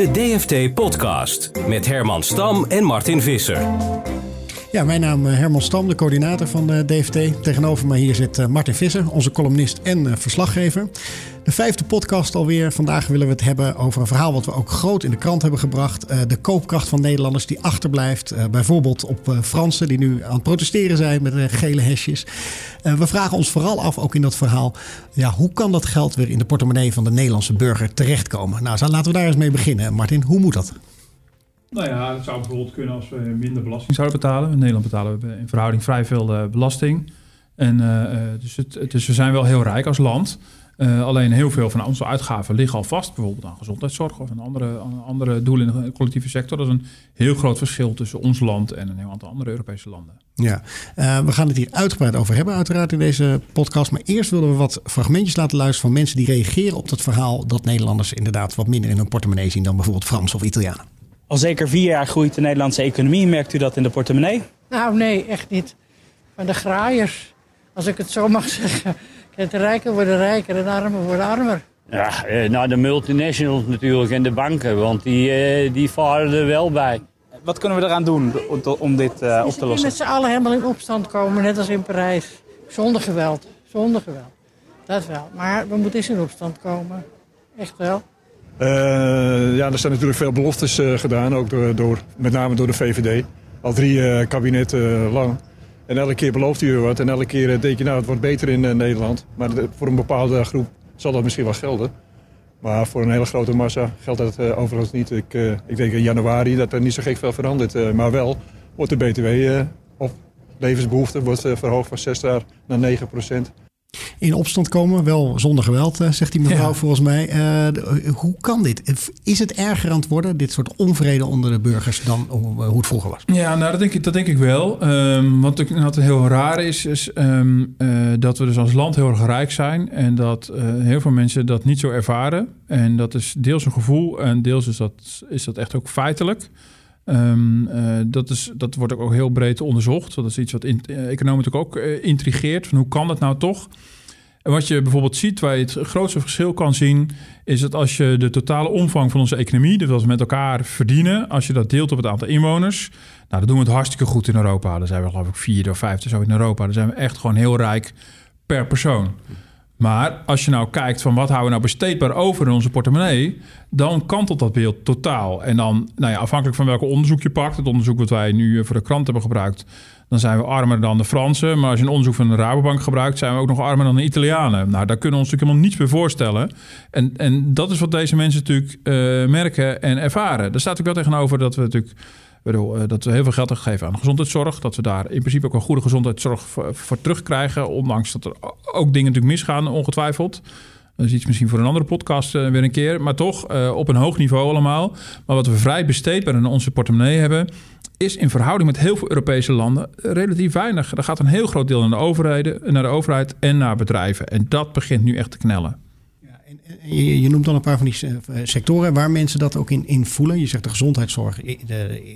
De DFT Podcast met Herman Stam en Martin Visser. Ja, mijn naam is Herman Stam, de coördinator van de DFT. Tegenover mij hier zit eh, Martin Visser, onze columnist en eh, verslaggever. De vijfde podcast alweer. Vandaag willen we het hebben over een verhaal wat we ook groot in de krant hebben gebracht. Eh, de koopkracht van Nederlanders die achterblijft. bijvoorbeeld op Fransen die nu aan het protesteren zijn met gele hesjes. we vragen ons vooral af, ook in dat verhaal, ja, hoe kan dat geld weer in de portemonnee van de Nederlandse burger terechtkomen? Nou, laten we daar eens mee beginnen. Martin, hoe moet dat? Nou ja, het zou bijvoorbeeld kunnen als we minder belasting zouden betalen. In Nederland betalen we in verhouding vrij veel uh, belasting. En, uh, dus, het, we zijn wel heel rijk als land. Alleen heel veel van onze uitgaven liggen al vast, bijvoorbeeld aan gezondheidszorg of een andere, andere doelen in de collectieve sector. Dat is een heel groot verschil tussen ons land en een heel aantal andere Europese landen. Ja, we gaan het hier uitgebreid over hebben, uiteraard in deze podcast. Maar eerst willen we wat fragmentjes laten luisteren van mensen die reageren op het verhaal dat Nederlanders inderdaad wat minder in hun portemonnee zien dan bijvoorbeeld Frans of Italianen. Al zeker vier jaar groeit de Nederlandse economie. Merkt u dat in de portemonnee? Nou, nee, echt niet. Van de graaiers, als ik het zo mag zeggen. de rijken worden rijker en de armen worden armer. Ja, eh, nou de multinationals natuurlijk en de banken, want die, eh, die varen er wel bij. Wat kunnen we eraan doen om dit uh, op te lossen? met z'n allen helemaal in opstand komen, net als in Parijs. Zonder geweld, zonder geweld. Dat wel. Maar we moeten eens in opstand komen. Echt wel. Uh, ja, er zijn natuurlijk veel beloftes uh, gedaan, ook door, door, met name door de VVD. Al drie uh, kabinetten lang. En elke keer belooft u wat en elke keer denk je nou het wordt beter in Nederland. Maar voor een bepaalde groep zal dat misschien wel gelden. Maar voor een hele grote massa geldt dat overigens niet. Ik, ik denk in januari dat er niet zo gek veel verandert. maar wel wordt de BTW op levensbehoeften wordt, verhoogd van 6 naar 9 procent in opstand komen. Wel zonder geweld, eh, zegt die mevrouw volgens mij. Uh, hoe kan dit? Is het erger aan het worden, dit soort onvrede onder de burgers, dan hoe het vroeger was? Ja, nou, dat denk ik, dat denk ik wel. Um, wat, wat heel raar is, is um, uh, dat we dus als land heel erg rijk zijn. En dat heel veel mensen dat niet zo ervaren. En dat is deels een gevoel en deels is dat, is dat echt ook feitelijk. Um, uh, dat, is, dat wordt ook heel breed onderzocht. Dat is iets wat in, uh, economen natuurlijk ook uh, intrigeert. Van hoe kan dat nou toch? En wat je bijvoorbeeld ziet, waar je het grootste verschil kan zien, is dat als je de totale omvang van onze economie, dat we met elkaar verdienen, als je dat deelt op het aantal inwoners, nou, dan doen we het hartstikke goed in Europa. Dan zijn we geloof ik vierde of vijfde zo in Europa. Dan zijn we echt gewoon heel rijk per persoon. Maar als je nou kijkt van wat houden we nou besteedbaar over in onze portemonnee, dan kantelt dat beeld totaal. En dan, nou ja, afhankelijk van welke onderzoek je pakt, het onderzoek wat wij nu eh, voor de krant hebben gebruikt, dan zijn we armer dan de Fransen. Maar als je een onderzoek van de Rabobank gebruikt, zijn we ook nog armer dan de Italianen. Nou, daar kunnen we ons natuurlijk helemaal niets bij voorstellen. En, en dat is wat deze mensen natuurlijk uh, merken en ervaren. Er staat ook wel tegenover dat we natuurlijk bedoel, uh, dat we heel veel geld gegeven aan gezondheidszorg. Dat we daar in principe ook een goede gezondheidszorg voor, voor terugkrijgen. Ondanks dat er ook dingen natuurlijk misgaan, ongetwijfeld. Dat is iets misschien voor een andere podcast uh, weer een keer. Maar toch uh, op een hoog niveau allemaal. Maar wat we vrij besteedbaar in onze portemonnee hebben... is in verhouding met heel veel Europese landen relatief weinig. Er gaat een heel groot deel naar de, overheden, naar de overheid en naar bedrijven. En dat begint nu echt te knellen. Je, je, noemt dan een paar van die eh, sectoren waar mensen dat ook in, in voelen. Je zegt de gezondheidszorg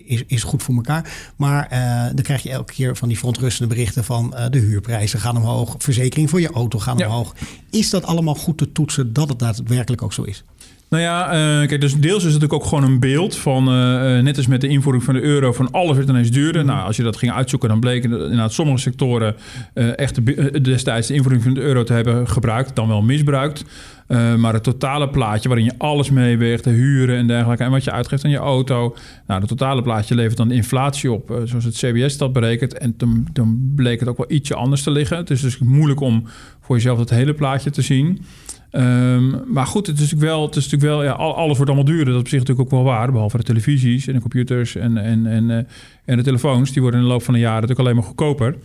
is, is goed voor elkaar. Maar uh, dan krijg je elke keer van die verontrustende berichten van uh, de huurprijzen gaan omhoog. Verzekering voor je auto gaan ja. omhoog. Is dat allemaal goed te toetsen dat het daadwerkelijk ook zo is? Nou ja, uh, kijk, dus deels is het natuurlijk ook gewoon een beeld van, uh, net als met de invoering van de euro, van alles werd ineens duurder. Nou, als je dat ging uitzoeken, dan bleken inderdaad sommige sectoren uh, echt de, destijds de invoering van de euro te hebben gebruikt, dan wel misbruikt. Maar het totale plaatje waarin je alles meeweegt, de huren en dergelijke, en wat je uitgeeft aan je auto. Nou, het totale plaatje levert dan inflatie op, zoals het CBS dat berekent. En dan, bleek het ook wel ietsje anders te liggen. Het is dus moeilijk om voor jezelf het hele plaatje te zien. Um, maar goed, het is natuurlijk wel, het is natuurlijk wel ja, alles wordt allemaal duurder. Dat is op zich natuurlijk ook wel waar. Behalve de televisies en de computers en, en, en, uh, en de telefoons. Die worden in de loop van de jaren natuurlijk alleen maar goedkoper.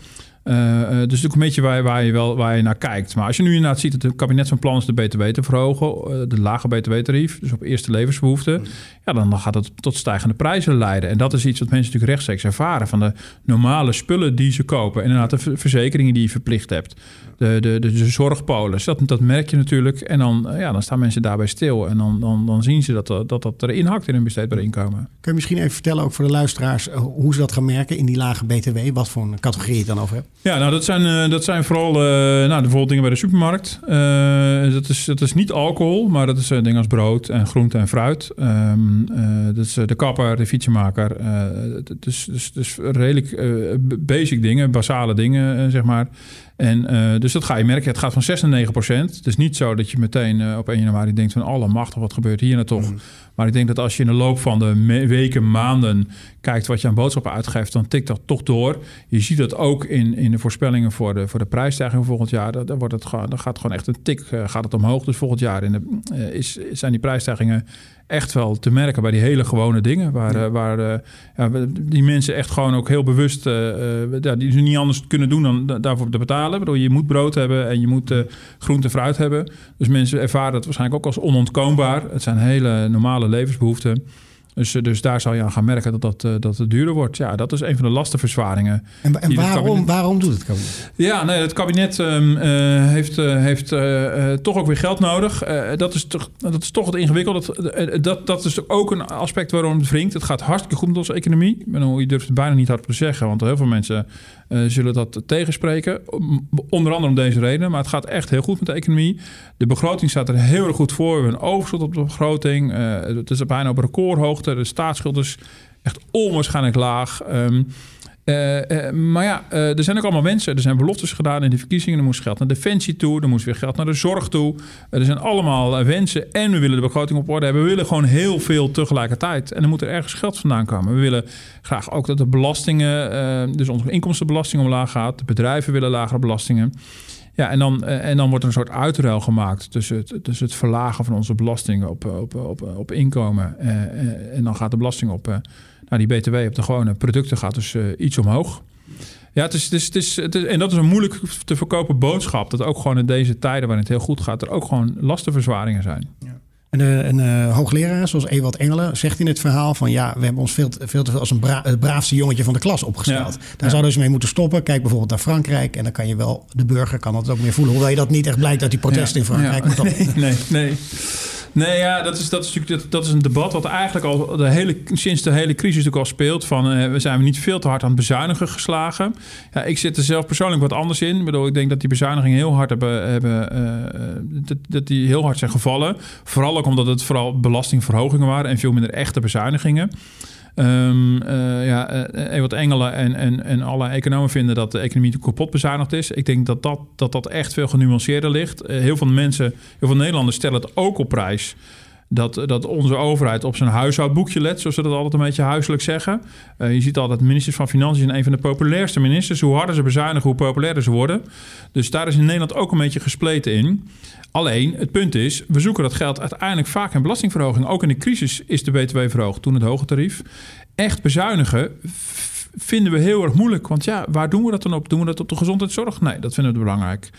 Uh, dus natuurlijk een beetje waar, waar, je wel, waar je naar kijkt. Maar als je nu inderdaad ziet dat het kabinet van plan is de BTW te verhogen, de lage BTW-tarief, dus op eerste levensbehoeften, ja, dan, gaat het tot stijgende prijzen leiden. En dat is iets wat mensen natuurlijk rechtstreeks ervaren van de normale spullen die ze kopen. En inderdaad de verzekeringen die je verplicht hebt de, de, de, de zorgpolis. Dat, dat merk je natuurlijk. En dan, ja, dan staan mensen daarbij stil. En dan, dan, dan zien ze dat, dat dat erin hakt in hun besteedbaar inkomen. Kun je misschien even vertellen, ook voor de luisteraars, eh, hoe ze dat gaan merken in die lage BTW? Wat voor een categorie je het dan over hebt? Ja, nou, dat zijn, eh, dat zijn vooral uh, nou, bijvoorbeeld dingen bij de supermarkt. dat, is, dat is niet alcohol, maar dat is dingen als brood en groente en fruit. Um, dat is de kapper, de fietsenmaker. dus, dus, dus redelijk basic dingen, basale dingen, zeg maar. En uh, dus dat ga je merken. Het gaat van 6 naar 9 procent. Het is niet zo dat je meteen uh, op 1 januari denkt van... alle machtig, wat gebeurt hier nou toch? Mm. Maar ik denk dat als je in de loop van de weken, maanden... kijkt wat je aan boodschappen uitgeeft, dan tikt dat toch door. Je ziet dat ook in, in de voorspellingen voor de, voor de prijsstijging volgend jaar. Dan, wordt het, dan gaat gewoon echt een tik uh, gaat het omhoog. Dus volgend jaar in de, is, zijn die prijsstijgingen echt wel te merken bij die hele gewone dingen. Waar, ja. waar uh, ja, die mensen echt gewoon ook heel bewust... Uh, ja, die ze niet anders kunnen doen dan daarvoor te betalen. Bedoel, je moet brood hebben en je moet groente en fruit hebben. Dus mensen ervaren het waarschijnlijk ook als onontkoombaar. Het zijn hele normale levensbehoeften. Dus, dus daar zal je aan gaan merken dat, dat, eh, dat het duurder wordt. Ja, dat is een van de lastenverzwaringen. En, en waarom, kabinet... waarom doet het kabinet? Ja, nee, het kabinet um, uh, heeft, heeft toch ook weer geld nodig. dat, is toch, dat is toch het ingewikkeld. Dat, dat, dat is ook een aspect waarom het wringt. Het gaat hartstikke goed met onze economie. Je durft het bijna niet hard te zeggen. Want heel veel mensen zullen dat tegenspreken. Onder andere om deze reden. Maar het gaat echt heel goed met de economie. De begroting staat er heel erg goed voor. We hebben een overschot op de begroting. Het is bijna op recordhoogte. De staatsschuld is echt onwaarschijnlijk laag. Um, uh, uh, maar ja, uh, er zijn ook allemaal mensen. Er zijn beloftes gedaan in de verkiezingen. Er moest geld naar defensie toe. Er moest weer geld naar de zorg toe. er zijn allemaal wensen. En we willen de begroting op orde hebben. We willen gewoon heel veel tegelijkertijd. En er moet er ergens geld vandaan komen. We willen graag ook dat de belastingen, dus onze inkomstenbelasting omlaag gaat. De bedrijven willen lagere belastingen. Ja, en dan, en dan wordt er een soort uitruil gemaakt tussen het, tussen het verlagen van onze belastingen op, op, op, op inkomen. en dan gaat de belasting op nou, die BTW op de gewone producten gaat dus iets omhoog. Ja, het is, het het is, en dat is een moeilijk te verkopen boodschap. Dat ook gewoon in deze tijden waarin het heel goed gaat, er ook gewoon lastenverzwaringen zijn. Ja. En een uh, hoogleraar zoals Ewald Engelen zegt in het verhaal van ja, we hebben ons veel te veel, te veel als een bra het braafste jongetje van de klas opgesteld. Ja, Daar ja. zouden ze mee moeten stoppen. Kijk bijvoorbeeld naar Frankrijk en dan kan je wel, de burger kan dat ook meer voelen. Hoewel je dat niet echt blijkt uit die protesten in Frankrijk. Nee, nee. Nee, ja, dat is, dat is natuurlijk dat, dat is een debat wat eigenlijk al de hele, sinds de hele crisis natuurlijk al speelt. Van uh, we zijn niet veel te hard aan het bezuinigen geslagen. Ja, ik zit er zelf persoonlijk wat anders in. Ik bedoel, ik denk dat die bezuinigingen heel hard hebben, hebben uh, dat, dat, die heel hard zijn gevallen. Vooral ook omdat het vooral belastingverhogingen waren en veel minder echte bezuinigingen. Um, ja, uh, wat Engelen en, en, en alle economen vinden dat de economie kapot bezuinigd is. Ik denk dat dat, dat, dat echt veel genuanceerder ligt. Uh, heel veel mensen, heel veel Nederlanders stellen het ook op prijs. Dat, dat onze overheid op zijn huishoudboekje let, zoals ze dat altijd een beetje huiselijk zeggen. Uh, je ziet altijd, ministers van Financiën zijn een van de populairste ministers. Hoe harder ze bezuinigen, hoe populairder ze worden. Dus daar is in Nederland ook een beetje gespleten in. Alleen, het punt is, we zoeken dat geld uiteindelijk vaak in belastingverhoging. Ook in de crisis is de BTW verhoogd, toen het hoge tarief. Echt bezuinigen vinden we heel erg moeilijk. Want ja, waar doen we dat dan op? Doen we dat op de gezondheidszorg? Nee, dat vinden we belangrijk.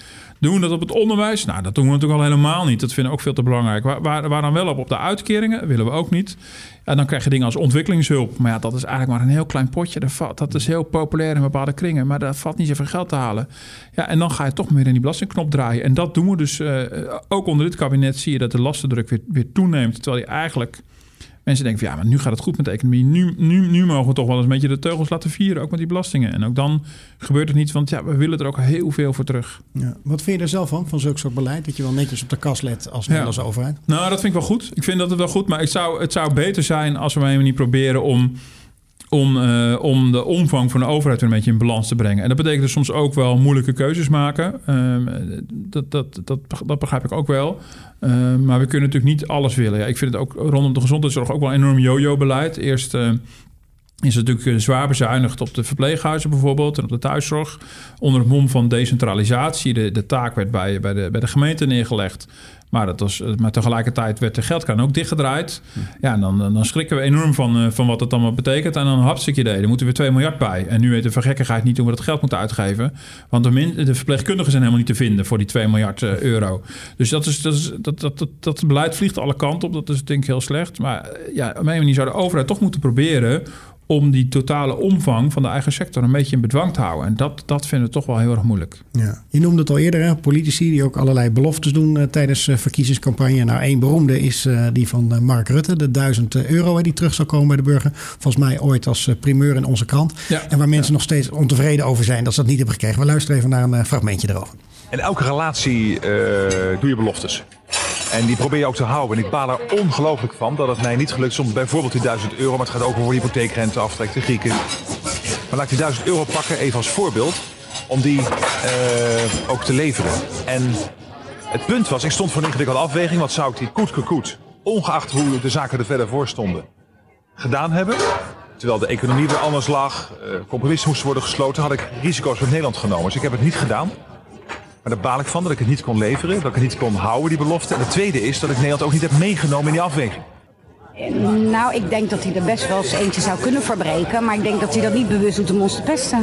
Doen we dat op het onderwijs? Nou, dat doen we natuurlijk al helemaal niet. Dat vinden we ook veel te belangrijk. Waar, waar, dan wel op? Op de uitkeringen? willen we ook niet. En dan krijg je dingen als ontwikkelingshulp. Maar ja, dat is eigenlijk maar een heel klein potje. Dat is heel populair in bepaalde kringen. Maar daar valt niet zoveel geld te halen. Ja, en dan ga je toch meer in die belastingknop draaien. En dat doen we dus uh, ook onder dit kabinet. Zie je dat de lastendruk weer, weer toeneemt. Terwijl je eigenlijk mensen denken van ja, maar nu gaat het goed met de economie. Nu, nu, nu mogen we toch wel eens een beetje de teugels laten vieren, ook met die belastingen. En ook dan gebeurt het niet, want ja, we willen er ook heel veel voor terug. Ja. Wat vind je er zelf van, van zulk soort beleid? Dat je wel netjes op de kas let als Nederlandse overheid? Nou, dat vind ik wel goed. Ik vind dat het wel goed, maar het zou, het zou beter zijn als we niet proberen om om, uh, om de omvang van de overheid een beetje in balans te brengen. En dat betekent dus soms ook wel moeilijke keuzes maken. Uh, dat, dat, dat, dat begrijp ik ook wel. Uh, maar we kunnen natuurlijk niet alles willen. Ja, ik vind het ook rondom de gezondheidszorg ook wel een enorm yo-yo-beleid. Eerst is het natuurlijk zwaar bezuinigd op de verpleeghuizen bijvoorbeeld en op de thuiszorg. Onder het mom van decentralisatie. De, de taak werd bij, bij, de, bij de gemeente neergelegd. Maar, dat was, maar tegelijkertijd werd de geldkraan ook dichtgedraaid. Ja, en dan, dan schrikken we enorm van, eh, van wat het allemaal betekent. En dan hartstikke idee, er moeten we 2 miljard bij. En nu weten we gekkigheid niet hoe we dat geld moeten uitgeven. Want de, de verpleegkundigen zijn helemaal niet te vinden voor die 2 miljard eh, euro. Dus dat, is, dat, is, dat, dat, dat, dat beleid vliegt alle kanten op. Dat is denk ik heel slecht. Maar eh, ja, op een manier zou de overheid toch moeten proberen om die totale omvang van de eigen sector een beetje in bedwang te houden. En dat, dat vinden we toch wel heel erg moeilijk. Ja. Je noemde het al eerder, hè? politici die ook allerlei beloftes doen uh, tijdens uh, verkiezingscampagne. Nou, één beroemde is uh, die van Mark Rutte, de 1000 euro die terug zou komen bij de burger. Volgens mij ooit als primeur in onze krant. Ja. En waar mensen ja. nog steeds ontevreden over zijn dat ze dat niet hebben gekregen. We luisteren even naar een fragmentje erover. In elke relatie doe je beloftes. En die probeer je ook te houden. En ik baal er ongelooflijk van dat het mij niet gelukt is om bijvoorbeeld die 1000 euro, maar het gaat ook over hypotheekrente aftrek, de Grieken. Maar laat ik die 1000 euro pakken even als voorbeeld om die uh, ook te leveren. En het punt was, ik stond voor een ingewikkelde afweging. Wat zou ik die koet koet, ongeacht hoe de zaken er verder voor stonden, gedaan hebben? Terwijl de economie weer anders lag, uh, compromissen moesten worden gesloten, had ik risico's met Nederland genomen. Dus ik heb het niet gedaan. Maar daar baal ik van dat ik het niet kon leveren, dat ik het niet kon houden, die belofte. En het tweede is dat ik Nederland ook niet heb meegenomen in die afweging. Nou, ik denk dat hij er best wel eens eentje zou kunnen verbreken. Maar ik denk dat hij dat niet bewust doet om ons te pesten.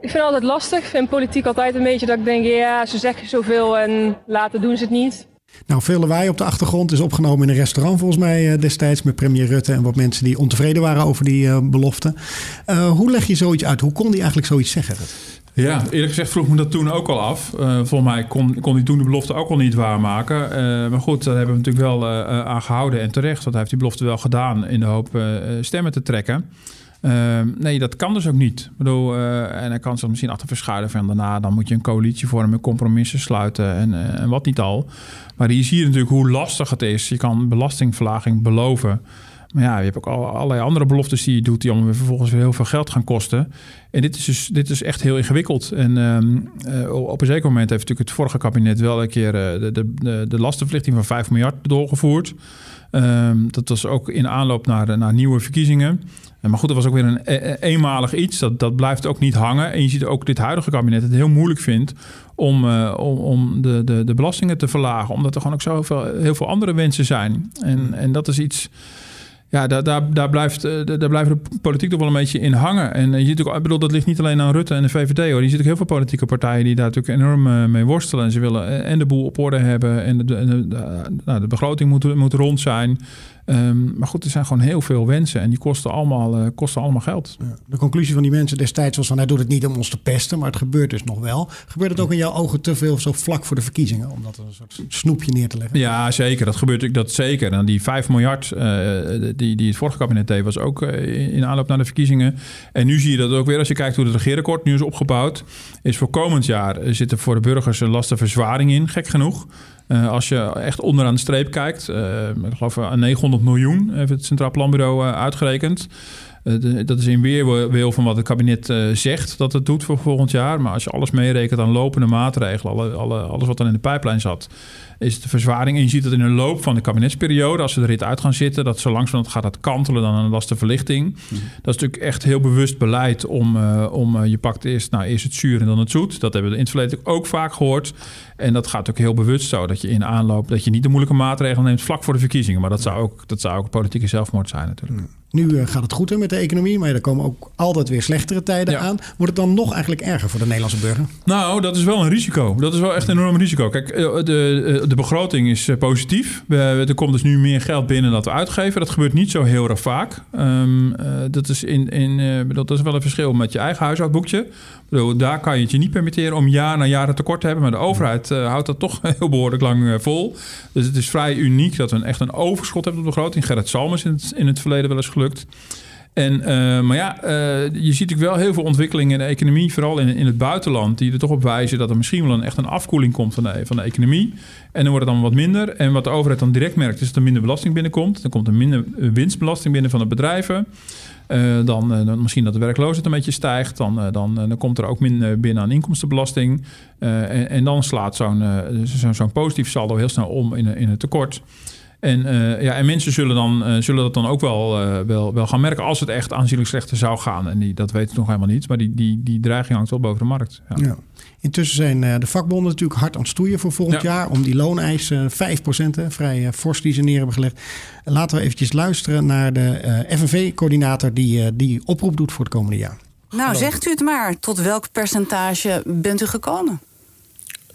Ik vind het altijd lastig. Ik vind politiek altijd een beetje dat ik denk, ja, ze zeggen zoveel en later doen ze het niet. Nou, veel lawaai op de achtergrond is opgenomen in een restaurant volgens mij destijds met premier Rutte en wat mensen die ontevreden waren over die uh, belofte. Uh, hoe leg je zoiets uit? Hoe kon hij eigenlijk zoiets zeggen? Ja, eerlijk gezegd vroeg me dat toen ook al af. Uh, volgens mij kon, kon hij toen de belofte ook al niet waarmaken. Uh, maar goed, daar hebben we natuurlijk wel uh, aan gehouden en terecht. Want hij heeft die belofte wel gedaan in de hoop stemmen te trekken. nee, dat kan dus ook niet. Ik bedoel, en hij kan zich misschien achter verschuilen van daarna... dan moet je een coalitie vormen, compromissen sluiten en, en wat niet al. Maar je ziet natuurlijk hoe lastig het is. Je kan belastingverlaging beloven... Maar ja, je hebt ook allerlei andere beloftes die je doet, die allemaal vervolgens weer heel veel geld gaan kosten. En dit is dus dit is echt heel ingewikkeld. En um, uh, op een zeker moment heeft natuurlijk het vorige kabinet wel een keer uh, de, de, de lastenverlichting van 5 miljard doorgevoerd. Um, dat was ook in aanloop naar, naar nieuwe verkiezingen. Maar goed, dat was ook weer een e eenmalig iets. Dat, dat blijft ook niet hangen. En je ziet ook dit huidige kabinet het heel moeilijk vindt om, uh, om, om de, de, de belastingen te verlagen. Omdat er gewoon ook zoveel heel veel andere wensen zijn. En, en dat is iets ja, daar, daar, daar, blijft, daar blijft de politiek toch wel een beetje in hangen. En je ziet ook, ik bedoel, dat ligt niet alleen aan Rutte en de VVD hoor. Je ziet ook heel veel politieke partijen die daar natuurlijk enorm mee worstelen. En ze willen en de boel op orde hebben en de, de, de, nou, de begroting moet, moet rond zijn. Um, maar goed, er zijn gewoon heel veel wensen en die kosten allemaal, uh, kosten allemaal geld. Ja, de conclusie van die mensen destijds was van hij doet het niet om ons te pesten, maar het gebeurt dus nog wel. Gebeurt het ook in jouw ogen te veel zo vlak voor de verkiezingen, om dat een soort snoepje neer te leggen? Ja, zeker. Dat gebeurt dat zeker. En die 5 miljard uh, die, die het vorige kabinet deed, was ook uh, in aanloop naar de verkiezingen. En nu zie je dat ook weer als je kijkt hoe het regeerakkoord nu is opgebouwd. Is voor komend jaar zit er voor de burgers een lastenverzwaring in, gek genoeg. Uh, als je echt onderaan de streep kijkt, uh, ik geloof aan 900 miljoen heeft het Centraal Planbureau uitgerekend. De, dat is in weerwil van wat het kabinet zegt dat het doet voor volgend jaar. Maar als je alles meerekent aan lopende maatregelen, alle, alle, alles wat dan in de pijplijn zat, is het de verzwaring. En je ziet dat in de loop van de kabinetsperiode, als ze er rit uit gaan zitten, dat zo langzamerhand gaat dat kantelen dan een lastenverlichting. Mm. Dat is natuurlijk echt heel bewust beleid om, uh, om je pakt eerst, nou, eerst het zuur en dan het zoet. Dat hebben we in het verleden ook vaak gehoord. En dat gaat ook heel bewust zo. Dat je in aanloop, dat je niet de moeilijke maatregelen neemt vlak voor de verkiezingen. Maar dat zou ook, dat zou ook politieke zelfmoord zijn natuurlijk. Nu uh, gaat het goed hè, met de economie, maar er komen ook altijd weer slechtere tijden ja. aan. Wordt het dan nog eigenlijk erger voor de Nederlandse burger? Nou, dat is wel een risico. Dat is wel echt een enorm risico. Kijk, de, de begroting is positief. We, er komt dus nu meer geld binnen dan we uitgeven. Dat gebeurt niet zo heel erg vaak. Um, uh, dat, is in, in, uh, dat is wel een verschil met je eigen huishoudboekje. Bedoel, daar kan je het je niet permitteren om jaar na jaar een tekort te hebben. Maar de overheid uh, houdt dat toch heel behoorlijk lang vol. Dus het is vrij uniek dat we een, echt een overschot hebben op de begroting. Gerrit Salmers in het, in het verleden wel eens gelukt. En, uh, maar ja, je ziet natuurlijk wel heel veel ontwikkelingen in de economie, vooral in, in het buitenland, die er toch op wijzen dat er misschien wel een, echt een afkoeling komt van de, van de economie. En dan wordt het dan wat minder. En wat de overheid dan direct merkt, is dat er minder belasting binnenkomt. Dan komt er minder winstbelasting binnen van de bedrijven. Uh, dan, dan, misschien dat de werkloosheid een beetje stijgt. Dan, dan, dan komt er ook minder binnen aan inkomstenbelasting. En, en, dan slaat zo'n zo'n zo positief saldo heel snel om in, in het tekort. En, eh, ja, en mensen zullen, dan, eh, zullen dat dan ook wel, eh, wel, wel gaan merken als het echt aanzienlijk slechter zou gaan. En die, dat weten we nog helemaal niet. Maar die, die, die dreiging hangt wel boven de markt. Ja. Ja. Intussen zijn eh, de vakbonden natuurlijk hard aan het stoeien voor volgend Ja. jaar. Om die looneisen 5% hè, vrij fors die ze neer hebben gelegd. Laten we eventjes luisteren naar de eh, FNV-coördinator die eh, die oproep doet voor het komende jaar. Nou, zegt u het maar. Tot welk percentage bent u gekomen?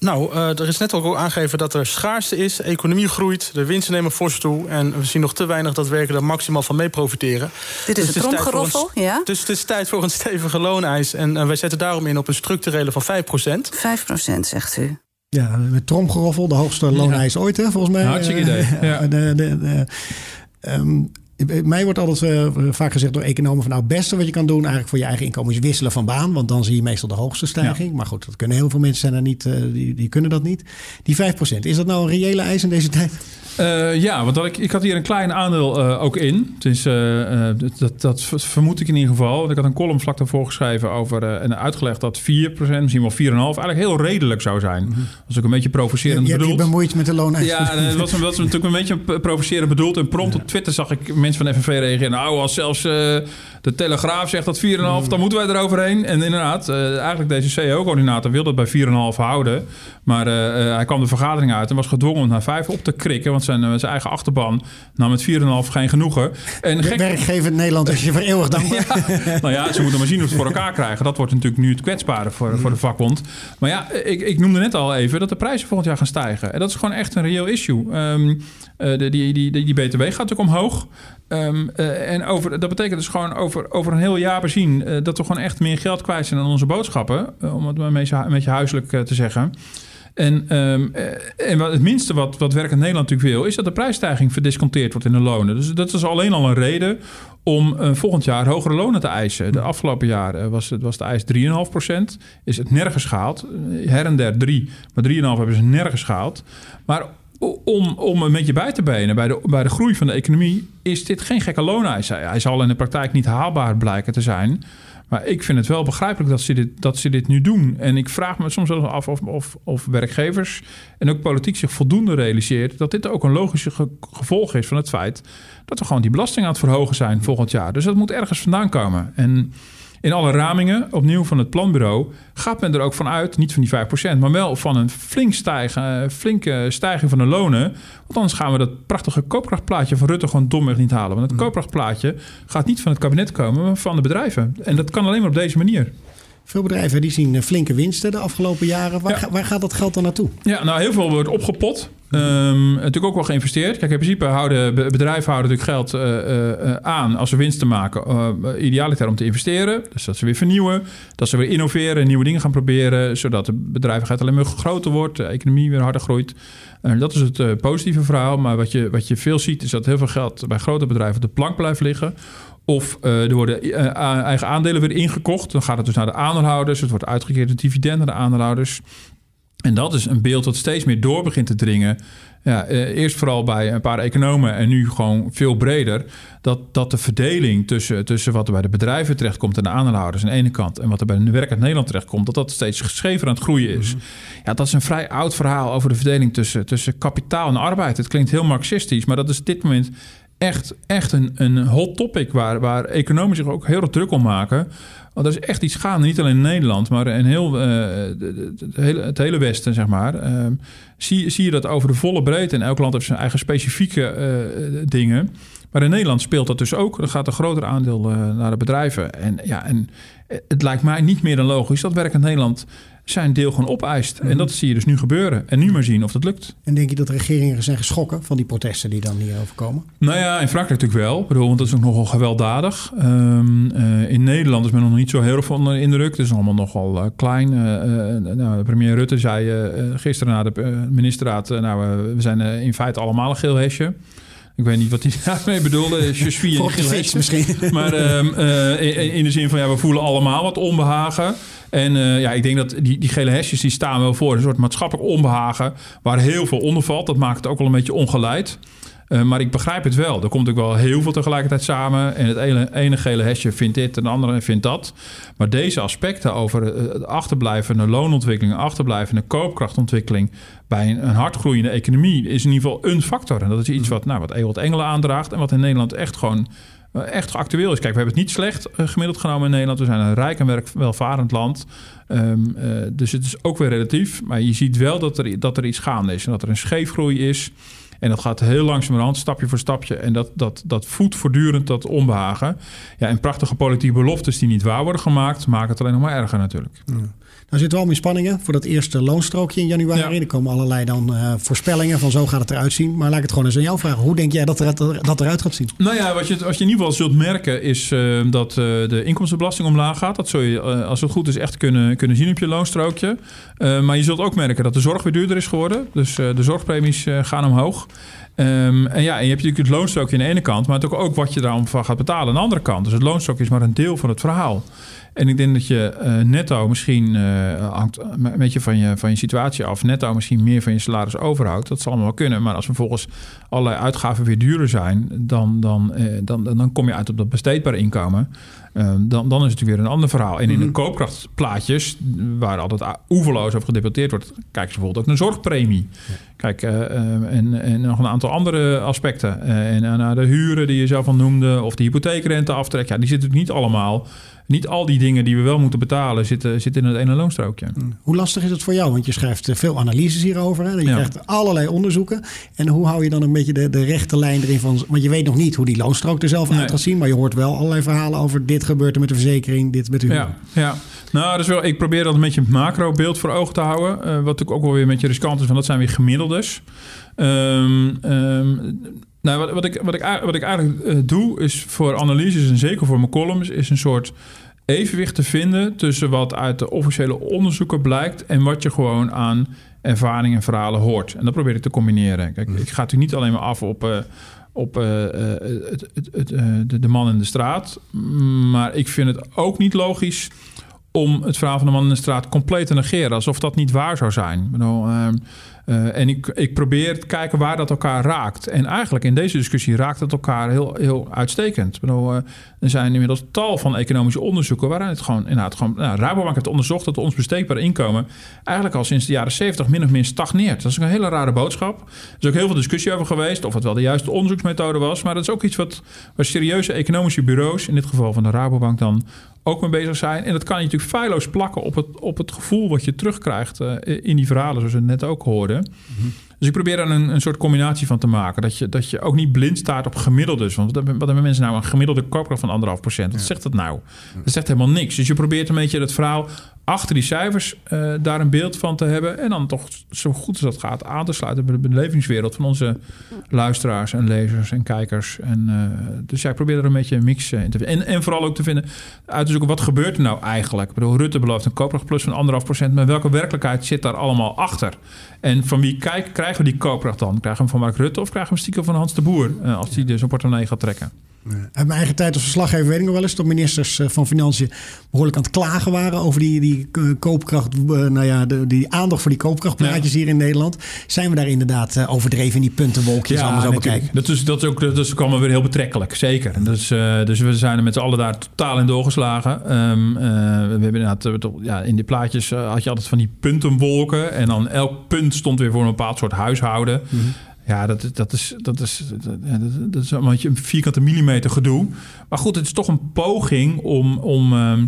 Nou, eh, er is net ook al aangegeven dat er schaarste is. Economie groeit, de winsten nemen fors toe. En we zien nog te weinig dat werken daar maximaal van mee profiteren. Dit is Dus het voor tromgeroffel, een- ja? Dus het is tijd voor een stevige looneis. En eh, wij zetten daarom in op een structurele van 5%. 5% zegt u. Ja, met tromgeroffel, de hoogste looneis ooit, hè, volgens mij. Hartstikke Eh, idee, ja. de, de, de, ehm, mij wordt altijd eh, vaak gezegd door economen van nou het beste wat je kan doen eigenlijk voor je eigen inkomen is wisselen van baan, want dan zie je meestal de hoogste stijging. Maar goed, dat kunnen heel veel mensen zijn er niet, eh, die, die kunnen dat niet. Die 5%, is dat nou een reële eis in deze tijd? Eh, ja, want dat ik, ik had hier een klein aandeel eh, ook in. Dus eh, eh, dat, dat vermoed ik in ieder geval. Want Ik had een column vlak daarvoor geschreven over en uitgelegd dat 4%, misschien wel 4,5 eigenlijk heel redelijk zou zijn. Als ik een beetje Je, provocerend je hebt je bedoeld. bemoeid met de looneis. Ja, dat was, dat was natuurlijk een beetje provocerend bedoeld. En prompt op Twitter zag ik mensen van FNV reageren. Nou, als zelfs de Telegraaf zegt dat 4,5, dan moeten wij eroverheen. En inderdaad, eh, eigenlijk deze CEO-coördinator wilde het bij 4,5 houden. Maar eh, eh, hij kwam de vergadering uit en was gedwongen om naar 5 op te krikken. Want zijn, zijn eigen achterban nam met 4,5 geen genoegen. En gek, Werkgever Nederland is je voor eeuwig dankbaar. nou ja, ze moeten maar zien of ze het voor elkaar krijgen. Dat wordt natuurlijk nu het kwetsbare voor, voor de vakbond. Maar ja, ik, ik noemde net al even dat de prijzen volgend jaar gaan stijgen. En dat is gewoon echt een reëel issue. Ehm, eh, de, die, die, die, die BTW gaat natuurlijk omhoog. Ehm, eh, en over, dat betekent dus gewoon over, over een heel jaar bezien... eh, dat we gewoon echt meer geld kwijt zijn aan onze boodschappen. eh, om het maar een beetje, huiselijk te zeggen. En, ehm, eh, en het minste wat, wat werkend Nederland natuurlijk wil... is dat de prijsstijging verdisconteerd wordt in de lonen. Dus dat is alleen al een reden om volgend jaar hogere lonen te eisen. De afgelopen jaren was, het, was de eis 3,5% Is het nergens gehaald. Eh, Her en der 3, maar 3,5 hebben ze nergens gehaald. Maar om, om een beetje bij te benen bij de, bij de groei van de economie... is dit geen gekke looneis. Hij, hij zal in de praktijk niet haalbaar blijken te zijn... Maar ik vind het wel begrijpelijk dat ze dit, dat ze dit nu doen. En ik vraag me soms wel af of, of, werkgevers en ook politiek zich voldoende realiseert dat dit ook een logische ge- gevolg is van het feit dat we gewoon die belasting aan het verhogen zijn volgend jaar. Dus dat moet ergens vandaan komen. En in alle ramingen, opnieuw van het planbureau, gaat men er ook van uit, niet van die 5%, maar wel van een flink stijgen, eh, flinke stijging van de lonen. Want anders gaan we dat prachtige koopkrachtplaatje van Rutte gewoon domweg niet halen. Want het koopkrachtplaatje gaat niet van het kabinet komen, maar van de bedrijven. En dat kan alleen maar op deze manier. Veel bedrijven die zien eh, flinke winsten de afgelopen jaren. Waar, waar gaat dat geld dan naartoe? Ja, nou heel veel wordt opgepot. Ehm, natuurlijk ook wel geïnvesteerd. Kijk, in principe houden be- bedrijven houden natuurlijk geld eh, eh, eh, aan als ze winst te maken. Uh, idealiter om te investeren. Dus dat ze weer vernieuwen. Dat ze weer innoveren, nieuwe dingen gaan proberen. Zodat de bedrijvigheid alleen maar groter wordt. De economie weer harder groeit. Dat is het positieve verhaal. Maar wat je, wat je veel ziet is dat heel veel geld bij grote bedrijven op de plank blijft liggen. Of er worden eigen aandelen weer ingekocht. Dan gaat het dus naar de aandeelhouders. Het wordt uitgekeerd als dividend naar de aandeelhouders. En dat is een beeld dat steeds meer door begint te dringen. Ja, eh, eerst vooral bij een paar economen en nu gewoon veel breder. Dat, dat de verdeling tussen, tussen wat er bij de bedrijven terechtkomt en de aandeelhouders aan de ene kant. en wat er bij de werkend Nederland terechtkomt. dat dat steeds schever aan het groeien is. Ja, dat is een vrij oud verhaal over de verdeling tussen, tussen kapitaal en arbeid. Het klinkt heel marxistisch, maar dat is op dit moment echt, echt een, een hot topic waar, waar economen zich ook heel erg druk om maken. Want er is echt iets gaande, niet alleen in Nederland, maar in heel, eh, het hele Westen, zeg maar. Ehm, zie, zie je dat over de volle breedte. En elk land heeft zijn eigen specifieke eh, dingen. Maar in Nederland speelt dat dus ook. Er gaat een groter aandeel eh, naar de bedrijven. En, ja, en het lijkt mij niet meer dan logisch dat werkend Nederland zijn deel gewoon opeist. En dat zie je dus nu gebeuren. En nu maar zien of dat lukt. En denk je dat de regeringen zijn geschrokken van die protesten die dan hierover komen? Nou ja, in Frankrijk natuurlijk wel. Ik bedoel, want dat is ook nogal gewelddadig. Ehm, eh, in Nederland is men nog niet zo heel erg van de indruk. Het is allemaal nogal eh, klein. Eh, nou, premier Rutte zei gisteren na de ministerraad... nou, we zijn in feite allemaal een geel hesje. Ik weet niet wat hij daarmee bedoelde. Je hesje. misschien. Maar ehm, eh, in, in de zin van, ja, we voelen allemaal wat onbehagen. En eh, ja, ik denk dat die, die gele hesjes die staan wel voor een soort maatschappelijk onbehagen... waar heel veel onder valt. Dat maakt het ook wel een beetje ongeleid. Uh, maar ik begrijp het wel. Er komt ook wel heel veel tegelijkertijd samen. En het ene, ene gele hesje vindt dit en de andere vindt dat. Maar deze aspecten over het achterblijvende loonontwikkeling, achterblijvende koopkrachtontwikkeling bij een, een hardgroeiende economie is in ieder geval een factor. En dat is iets wat, nou, wat Ewald Engelen aandraagt en wat in Nederland echt gewoon echt actueel is. Kijk, we hebben het niet slecht gemiddeld genomen in Nederland. We zijn een rijk en welvarend land. Um, uh, dus het is ook weer relatief. Maar je ziet wel dat er, dat er iets gaande is. En dat er een scheefgroei is. En dat gaat heel langzamerhand, stapje voor stapje. En dat, dat, dat voedt voortdurend dat onbehagen. Ja, en prachtige politieke beloftes die niet waar worden gemaakt... maken het alleen nog maar erger natuurlijk. Ja. Nou zitten we al in spanningen voor dat eerste loonstrookje in januari. Ja. Er komen allerlei dan uh, voorspellingen van zo gaat het eruit zien. Maar laat ik het gewoon eens aan jou vragen. Hoe denk jij dat, er, dat eruit gaat zien? Nou ja, wat je, wat je in ieder geval zult merken is uh, dat uh, de inkomstenbelasting omlaag gaat. Dat zul je, als het goed is, echt kunnen, kunnen zien op je loonstrookje. maar je zult ook merken dat de zorg weer duurder is geworden. Dus de zorgpremies gaan omhoog. Um, en ja, en je hebt natuurlijk het loonstrookje aan de ene kant, maar het ook, ook wat je daarvan gaat betalen aan de andere kant. Dus het loonstrookje is maar een deel van het verhaal. En ik denk dat je uh, netto misschien uh, hangt een beetje van je, van je situatie af. Netto misschien meer van je salaris overhoudt. Dat zal allemaal kunnen. Maar als vervolgens allerlei uitgaven weer duurder zijn, dan, dan, uh, dan, dan kom je uit op dat besteedbare inkomen. dan, dan is het weer een ander verhaal. En in de mhm. koopkrachtplaatjes, waar altijd oeverloos over gedebatteerd wordt, kijk bijvoorbeeld ook naar zorgpremie. Kijk, en, en nog een aantal andere aspecten. en naar de huren die je zelf al noemde, of de hypotheekrenteaftrek. Ja, die zitten natuurlijk niet allemaal niet al die dingen die we wel moeten betalen zitten, zitten in het ene loonstrookje. Mm. Hoe lastig is het voor jou? Want je schrijft eh, veel analyses hierover. Hè? Je krijgt allerlei onderzoeken. En hoe hou je dan een beetje de, de rechte lijn erin van... Want je weet nog niet hoe die loonstrook er zelf uit gaat zien. Maar je hoort wel allerlei verhalen over dit gebeurt er met de verzekering, dit met u. Ja, ja. Nou, dus wel, ik probeer dat een beetje een macro-beeld voor ogen te houden. Uh, wat natuurlijk ook wel weer een beetje riskant is, van dat zijn weer gemiddeldes. Um, um, nou, wat, wat, ik, wat, ik, wat ik eigenlijk uh, doe, is voor analyses en zeker voor mijn columns, is een soort evenwicht te vinden tussen wat uit de officiële onderzoeken blijkt en wat je gewoon aan ervaringen en verhalen hoort. En dat probeer ik te combineren. Kijk, ik ga natuurlijk niet alleen maar af op, uh, op uh, het, het, het, de, de man in de straat, maar ik vind het ook niet logisch om het verhaal van de man in de straat compleet te negeren, alsof dat niet waar zou zijn. Uh, uh, en ik, ik probeer te kijken waar dat elkaar raakt. En eigenlijk in deze discussie raakt het elkaar heel, heel uitstekend. Ik bedoel, uh, er zijn inmiddels tal van economische onderzoeken waarin het gewoon inderdaad gewoon. Nou, Rabobank heeft onderzocht dat ons besteedbare inkomen eigenlijk al sinds de jaren 70 min of meer stagneert. Dat is een hele rare boodschap. Er is ook heel veel discussie over geweest of het wel de juiste onderzoeksmethode was. Maar dat is ook iets wat, waar serieuze economische bureaus, in dit geval van de Rabobank, dan ook mee bezig zijn. En dat kan je natuurlijk feilloos plakken op het, op het gevoel wat je terugkrijgt uh, in die verhalen, zoals we net ook hoorden. Mm dus ik probeer daar een, een soort combinatie van te maken. Dat je, dat je ook niet blind staat op gemiddeldes. Want wat hebben mensen nou? Een gemiddelde koopkracht van anderhalf procent. Wat zegt dat nou? Dat zegt helemaal niks. Dus je probeert een beetje het verhaal achter die cijfers uh, daar een beeld van te hebben. En dan toch zo goed als dat gaat aan te sluiten bij de belevingswereld van onze luisteraars en lezers en kijkers. En, uh, dus ja, ik probeer er een beetje een mix in te vinden. En, en vooral ook te vinden, uit te zoeken wat gebeurt er nou eigenlijk. Ik bedoel, Rutte belooft een koopkrachtplus van anderhalf procent. Maar welke werkelijkheid zit daar allemaal achter? En van wie kijk, krijgen we die koopkracht dan? Krijgen we hem van Mark Rutte of krijgen we hem stiekem van Hans de Boer? Als die dus een portemonnee gaat trekken. Uit mijn eigen tijd als verslaggever weet ik nog wel eens dat ministers eh, van Financiën behoorlijk aan het klagen waren over die, die eh, koopkracht, eh, nou ja, de, die aandacht voor die koopkrachtplaatjes hier in Nederland. Zijn we daar inderdaad overdreven in die puntenwolkjes ja, allemaal zo bekijken? Dat is, dat is ook dat is kwam weer heel betrekkelijk, zeker. Dus, uh, dus we zijn er met z'n allen daar totaal in doorgeslagen. Um, uh, we hebben inderdaad, ja, in die plaatjes had je altijd van die puntenwolken en dan elk punt stond weer voor een bepaald soort huishouden. Mm -hmm. Ja, dat, dat, is, dat, is, dat, dat is een beetje een vierkante millimeter gedoe. Maar goed, het is toch een poging om, om, um,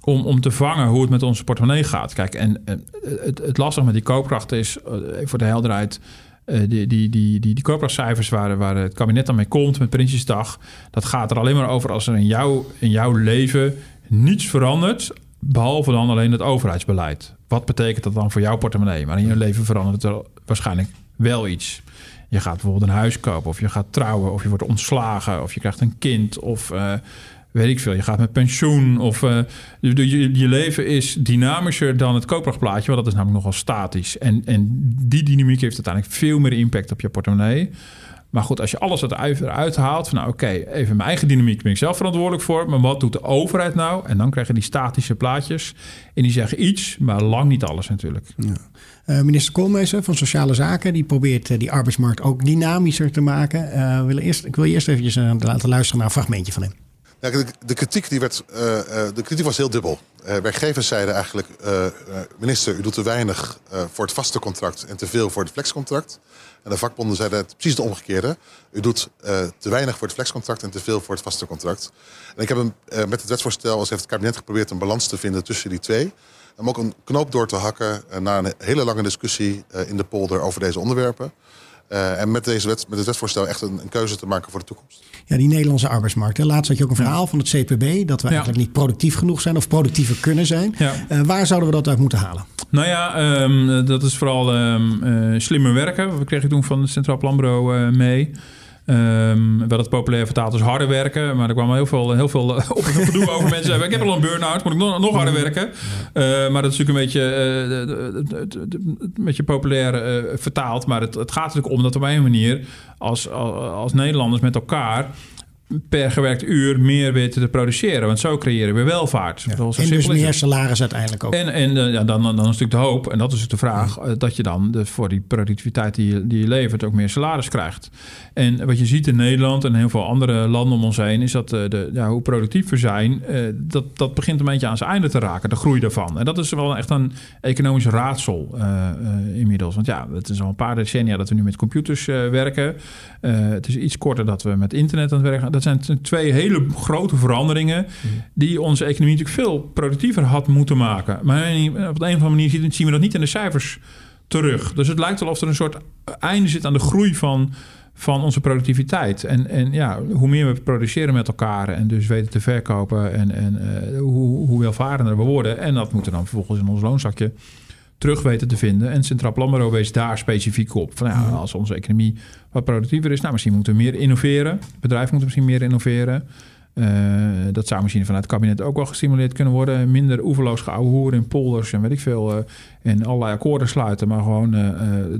om, om te vangen hoe het met onze portemonnee gaat. Kijk, en het, het lastige met die koopkracht is, uh, voor de helderheid... Uh, die, die, die, die, die koopkrachtcijfers waar, waar het kabinet dan mee komt met Prinsjesdag... dat gaat er alleen maar over als er in, jou, in jouw leven niets verandert... behalve dan alleen het overheidsbeleid. Wat betekent dat dan voor jouw portemonnee? Maar in je leven verandert er waarschijnlijk wel iets. Je gaat bijvoorbeeld een huis kopen, of je gaat trouwen, of je wordt ontslagen, of je krijgt een kind, of uh, weet ik veel, je gaat met pensioen. Of je, je, je, leven is dynamischer dan het koopkrachtplaatje, want dat is namelijk nogal statisch. En, en die dynamiek heeft uiteindelijk veel meer impact op je portemonnee. Maar goed, als je alles eruit haalt, van nou oké, even mijn eigen dynamiek ben ik zelf verantwoordelijk voor. Maar wat doet de overheid nou? En dan krijg je die statische plaatjes. En die zeggen iets, maar lang niet alles natuurlijk. Ja. Uh, minister Koolmezen van Sociale Zaken, die probeert uh, die arbeidsmarkt ook dynamischer te maken. Uh, wil eerst, ik wil je eerst eventjes laten luisteren naar een fragmentje van hem. Ja, de, de, kritiek die werd, de kritiek was heel dubbel. werkgevers zeiden eigenlijk, minister, u doet te weinig voor het vaste contract en te veel voor het flexcontract. En de vakbonden zeiden precies het omgekeerde. U doet te weinig voor het flexcontract en te veel voor het vaste contract. En ik heb een, met het wetsvoorstel, als heeft het kabinet geprobeerd een balans te vinden tussen die twee om ook een knoop door te hakken na een hele lange discussie in de polder over deze onderwerpen. Uh, en met, deze wet, met het wetsvoorstel echt een, een, keuze te maken voor de toekomst. Ja, die Nederlandse arbeidsmarkt. Hè. Laatst had je ook een verhaal van het CPB dat we ja. eigenlijk niet productief genoeg zijn of productiever kunnen zijn. Ja. waar zouden we dat uit moeten halen? Nou ja, um, dat is vooral um, slimmer werken. We kregen toen van het Centraal Planbureau mee. Um, wel het populair vertaald als harder werken. Maar er kwam heel veel, heel veel het doen over mensen ik heb al een burn-out, moet ik nog, nog harder werken? Uh, maar dat is natuurlijk een beetje, uh, beetje populair vertaald. Maar het, het gaat natuurlijk om dat op een manier... als, als Nederlanders met elkaar per gewerkt uur meer weten te produceren. Want zo creëren we welvaart. Ja. En dus meer salaris uiteindelijk ook. En, en ja, dan, dan, dan is natuurlijk de hoop, en dat is de vraag... Ja. dat je dan de, voor die productiviteit die je, die je levert... ook meer salaris krijgt. En wat je ziet in Nederland en heel veel andere landen om ons heen... is dat de, ja, hoe productief we zijn... dat, dat begint een beetje aan zijn einde te raken, de groei daarvan. En dat is wel echt een economisch raadsel uh, uh, inmiddels. Want ja, het is al een paar decennia dat we nu met computers uh, werken. het is iets korter dat we met internet aan het werken dat zijn twee hele grote veranderingen die onze economie natuurlijk veel productiever had moeten maken. Maar op een of andere manier zien we dat niet in de cijfers terug. Dus het lijkt wel of er een soort einde zit aan de groei van, van onze productiviteit. En, en ja, hoe meer we produceren met elkaar en dus weten te verkopen en, en uh, hoe, hoe welvarender we worden. En dat moeten dan vervolgens in ons loonzakje terug weten te vinden. En Centraal Planbureau wees daar specifiek op. Van, ja, als onze economie wat productiever is, nou, misschien moeten we meer innoveren. Bedrijven moeten misschien meer innoveren. Uh, dat zou misschien vanuit het kabinet ook wel gestimuleerd kunnen worden. Minder oeverloos geouwehoeren in polders en weet ik veel. Uh, en allerlei akkoorden sluiten. Maar gewoon uh,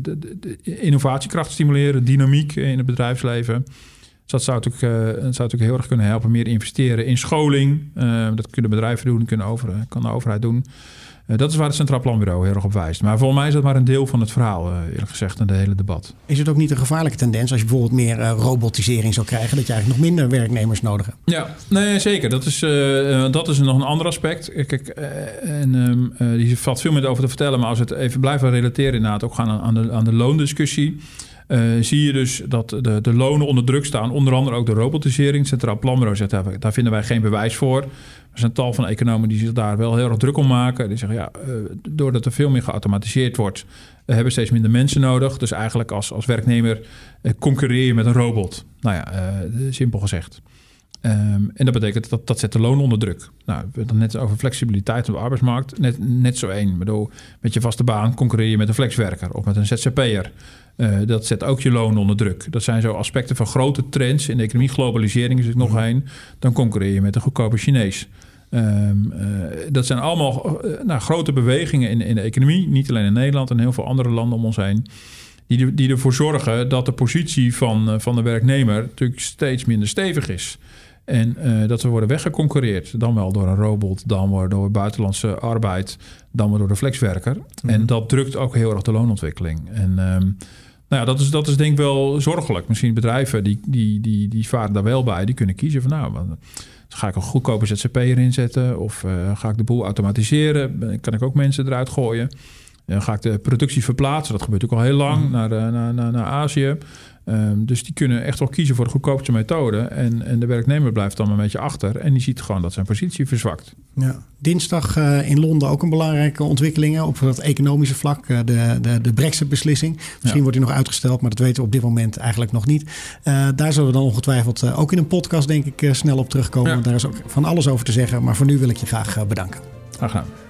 de, de, innovatiekracht stimuleren, dynamiek in het bedrijfsleven. Dus dat zou natuurlijk, dat zou natuurlijk heel erg kunnen helpen. Meer investeren in scholing. dat kunnen bedrijven doen, kunnen over, kan de overheid doen. Uh, dat is waar het Centraal Planbureau heel erg op wijst. Maar volgens mij is dat maar een deel van het verhaal, uh, eerlijk gezegd, in de hele debat. Is het ook niet een gevaarlijke tendens als je bijvoorbeeld meer uh, robotisering zou krijgen, dat je eigenlijk nog minder werknemers nodig hebt? Ja, nee, zeker. Dat is, dat is nog een ander aspect. Kijk, en um, die valt veel meer over te vertellen, maar als we het even blijven relateren, inderdaad, ook gaan aan, aan, de, aan de loondiscussie. Uh, zie je dus dat de, de lonen onder druk staan. Onder andere ook de robotisering. Centraal Planbureau zegt, daar, daar vinden wij geen bewijs voor. Er zijn tal van economen die zich daar wel heel erg druk om maken. Die zeggen, ja, uh, doordat er veel meer geautomatiseerd wordt... we hebben steeds minder mensen nodig. Dus eigenlijk als, als werknemer concurreer je met een robot. Nou ja, simpel gezegd. Um, en dat betekent dat dat zet de loon onder druk. Nou, we hebben het net over flexibiliteit op de arbeidsmarkt. Net, net zo één. Bedoel, met je vaste baan concurreer je met een flexwerker of met een ZZP'er. Uh, dat zet ook je loon onder druk. Dat zijn zo aspecten van grote trends in de economie. Globalisering is er nog een. Dan concurreer je met een goedkope Chinees. Um, uh, dat zijn allemaal uh, nou, grote bewegingen in, in de economie. Niet alleen in Nederland en heel veel andere landen om ons heen. Die, die ervoor zorgen dat de positie van, van de werknemer natuurlijk steeds minder stevig is. En uh, dat we worden weggeconcureerd. Dan wel door een robot, dan wel door buitenlandse arbeid, dan wel door de flexwerker. Mm. En dat drukt ook heel erg de loonontwikkeling. En um, nou ja, dat is, dat is denk ik wel zorgelijk. Misschien bedrijven die, die, die, die varen daar wel bij. Die kunnen kiezen van nou, ga ik een goedkope ZZP'er inzetten? Of uh, ga ik de boel automatiseren? Kan ik ook mensen eruit gooien? Dan ga ik de productie verplaatsen. Dat gebeurt ook al heel lang mm. naar, naar, naar, naar Azië. Um, dus die kunnen echt wel kiezen voor de goedkoopste methode. En, en de werknemer blijft dan een beetje achter. En die ziet gewoon dat zijn positie verzwakt. Ja. Dinsdag uh, in Londen ook een belangrijke ontwikkeling op het economische vlak. Uh, de, de, de Brexit-beslissing. Misschien ja. wordt die nog uitgesteld, maar dat weten we op dit moment eigenlijk nog niet. Uh, daar zullen we dan ongetwijfeld ook in een podcast, denk ik, snel op terugkomen. Ja. Daar is ook van alles over te zeggen. Maar voor nu wil ik je graag bedanken. Graag gedaan.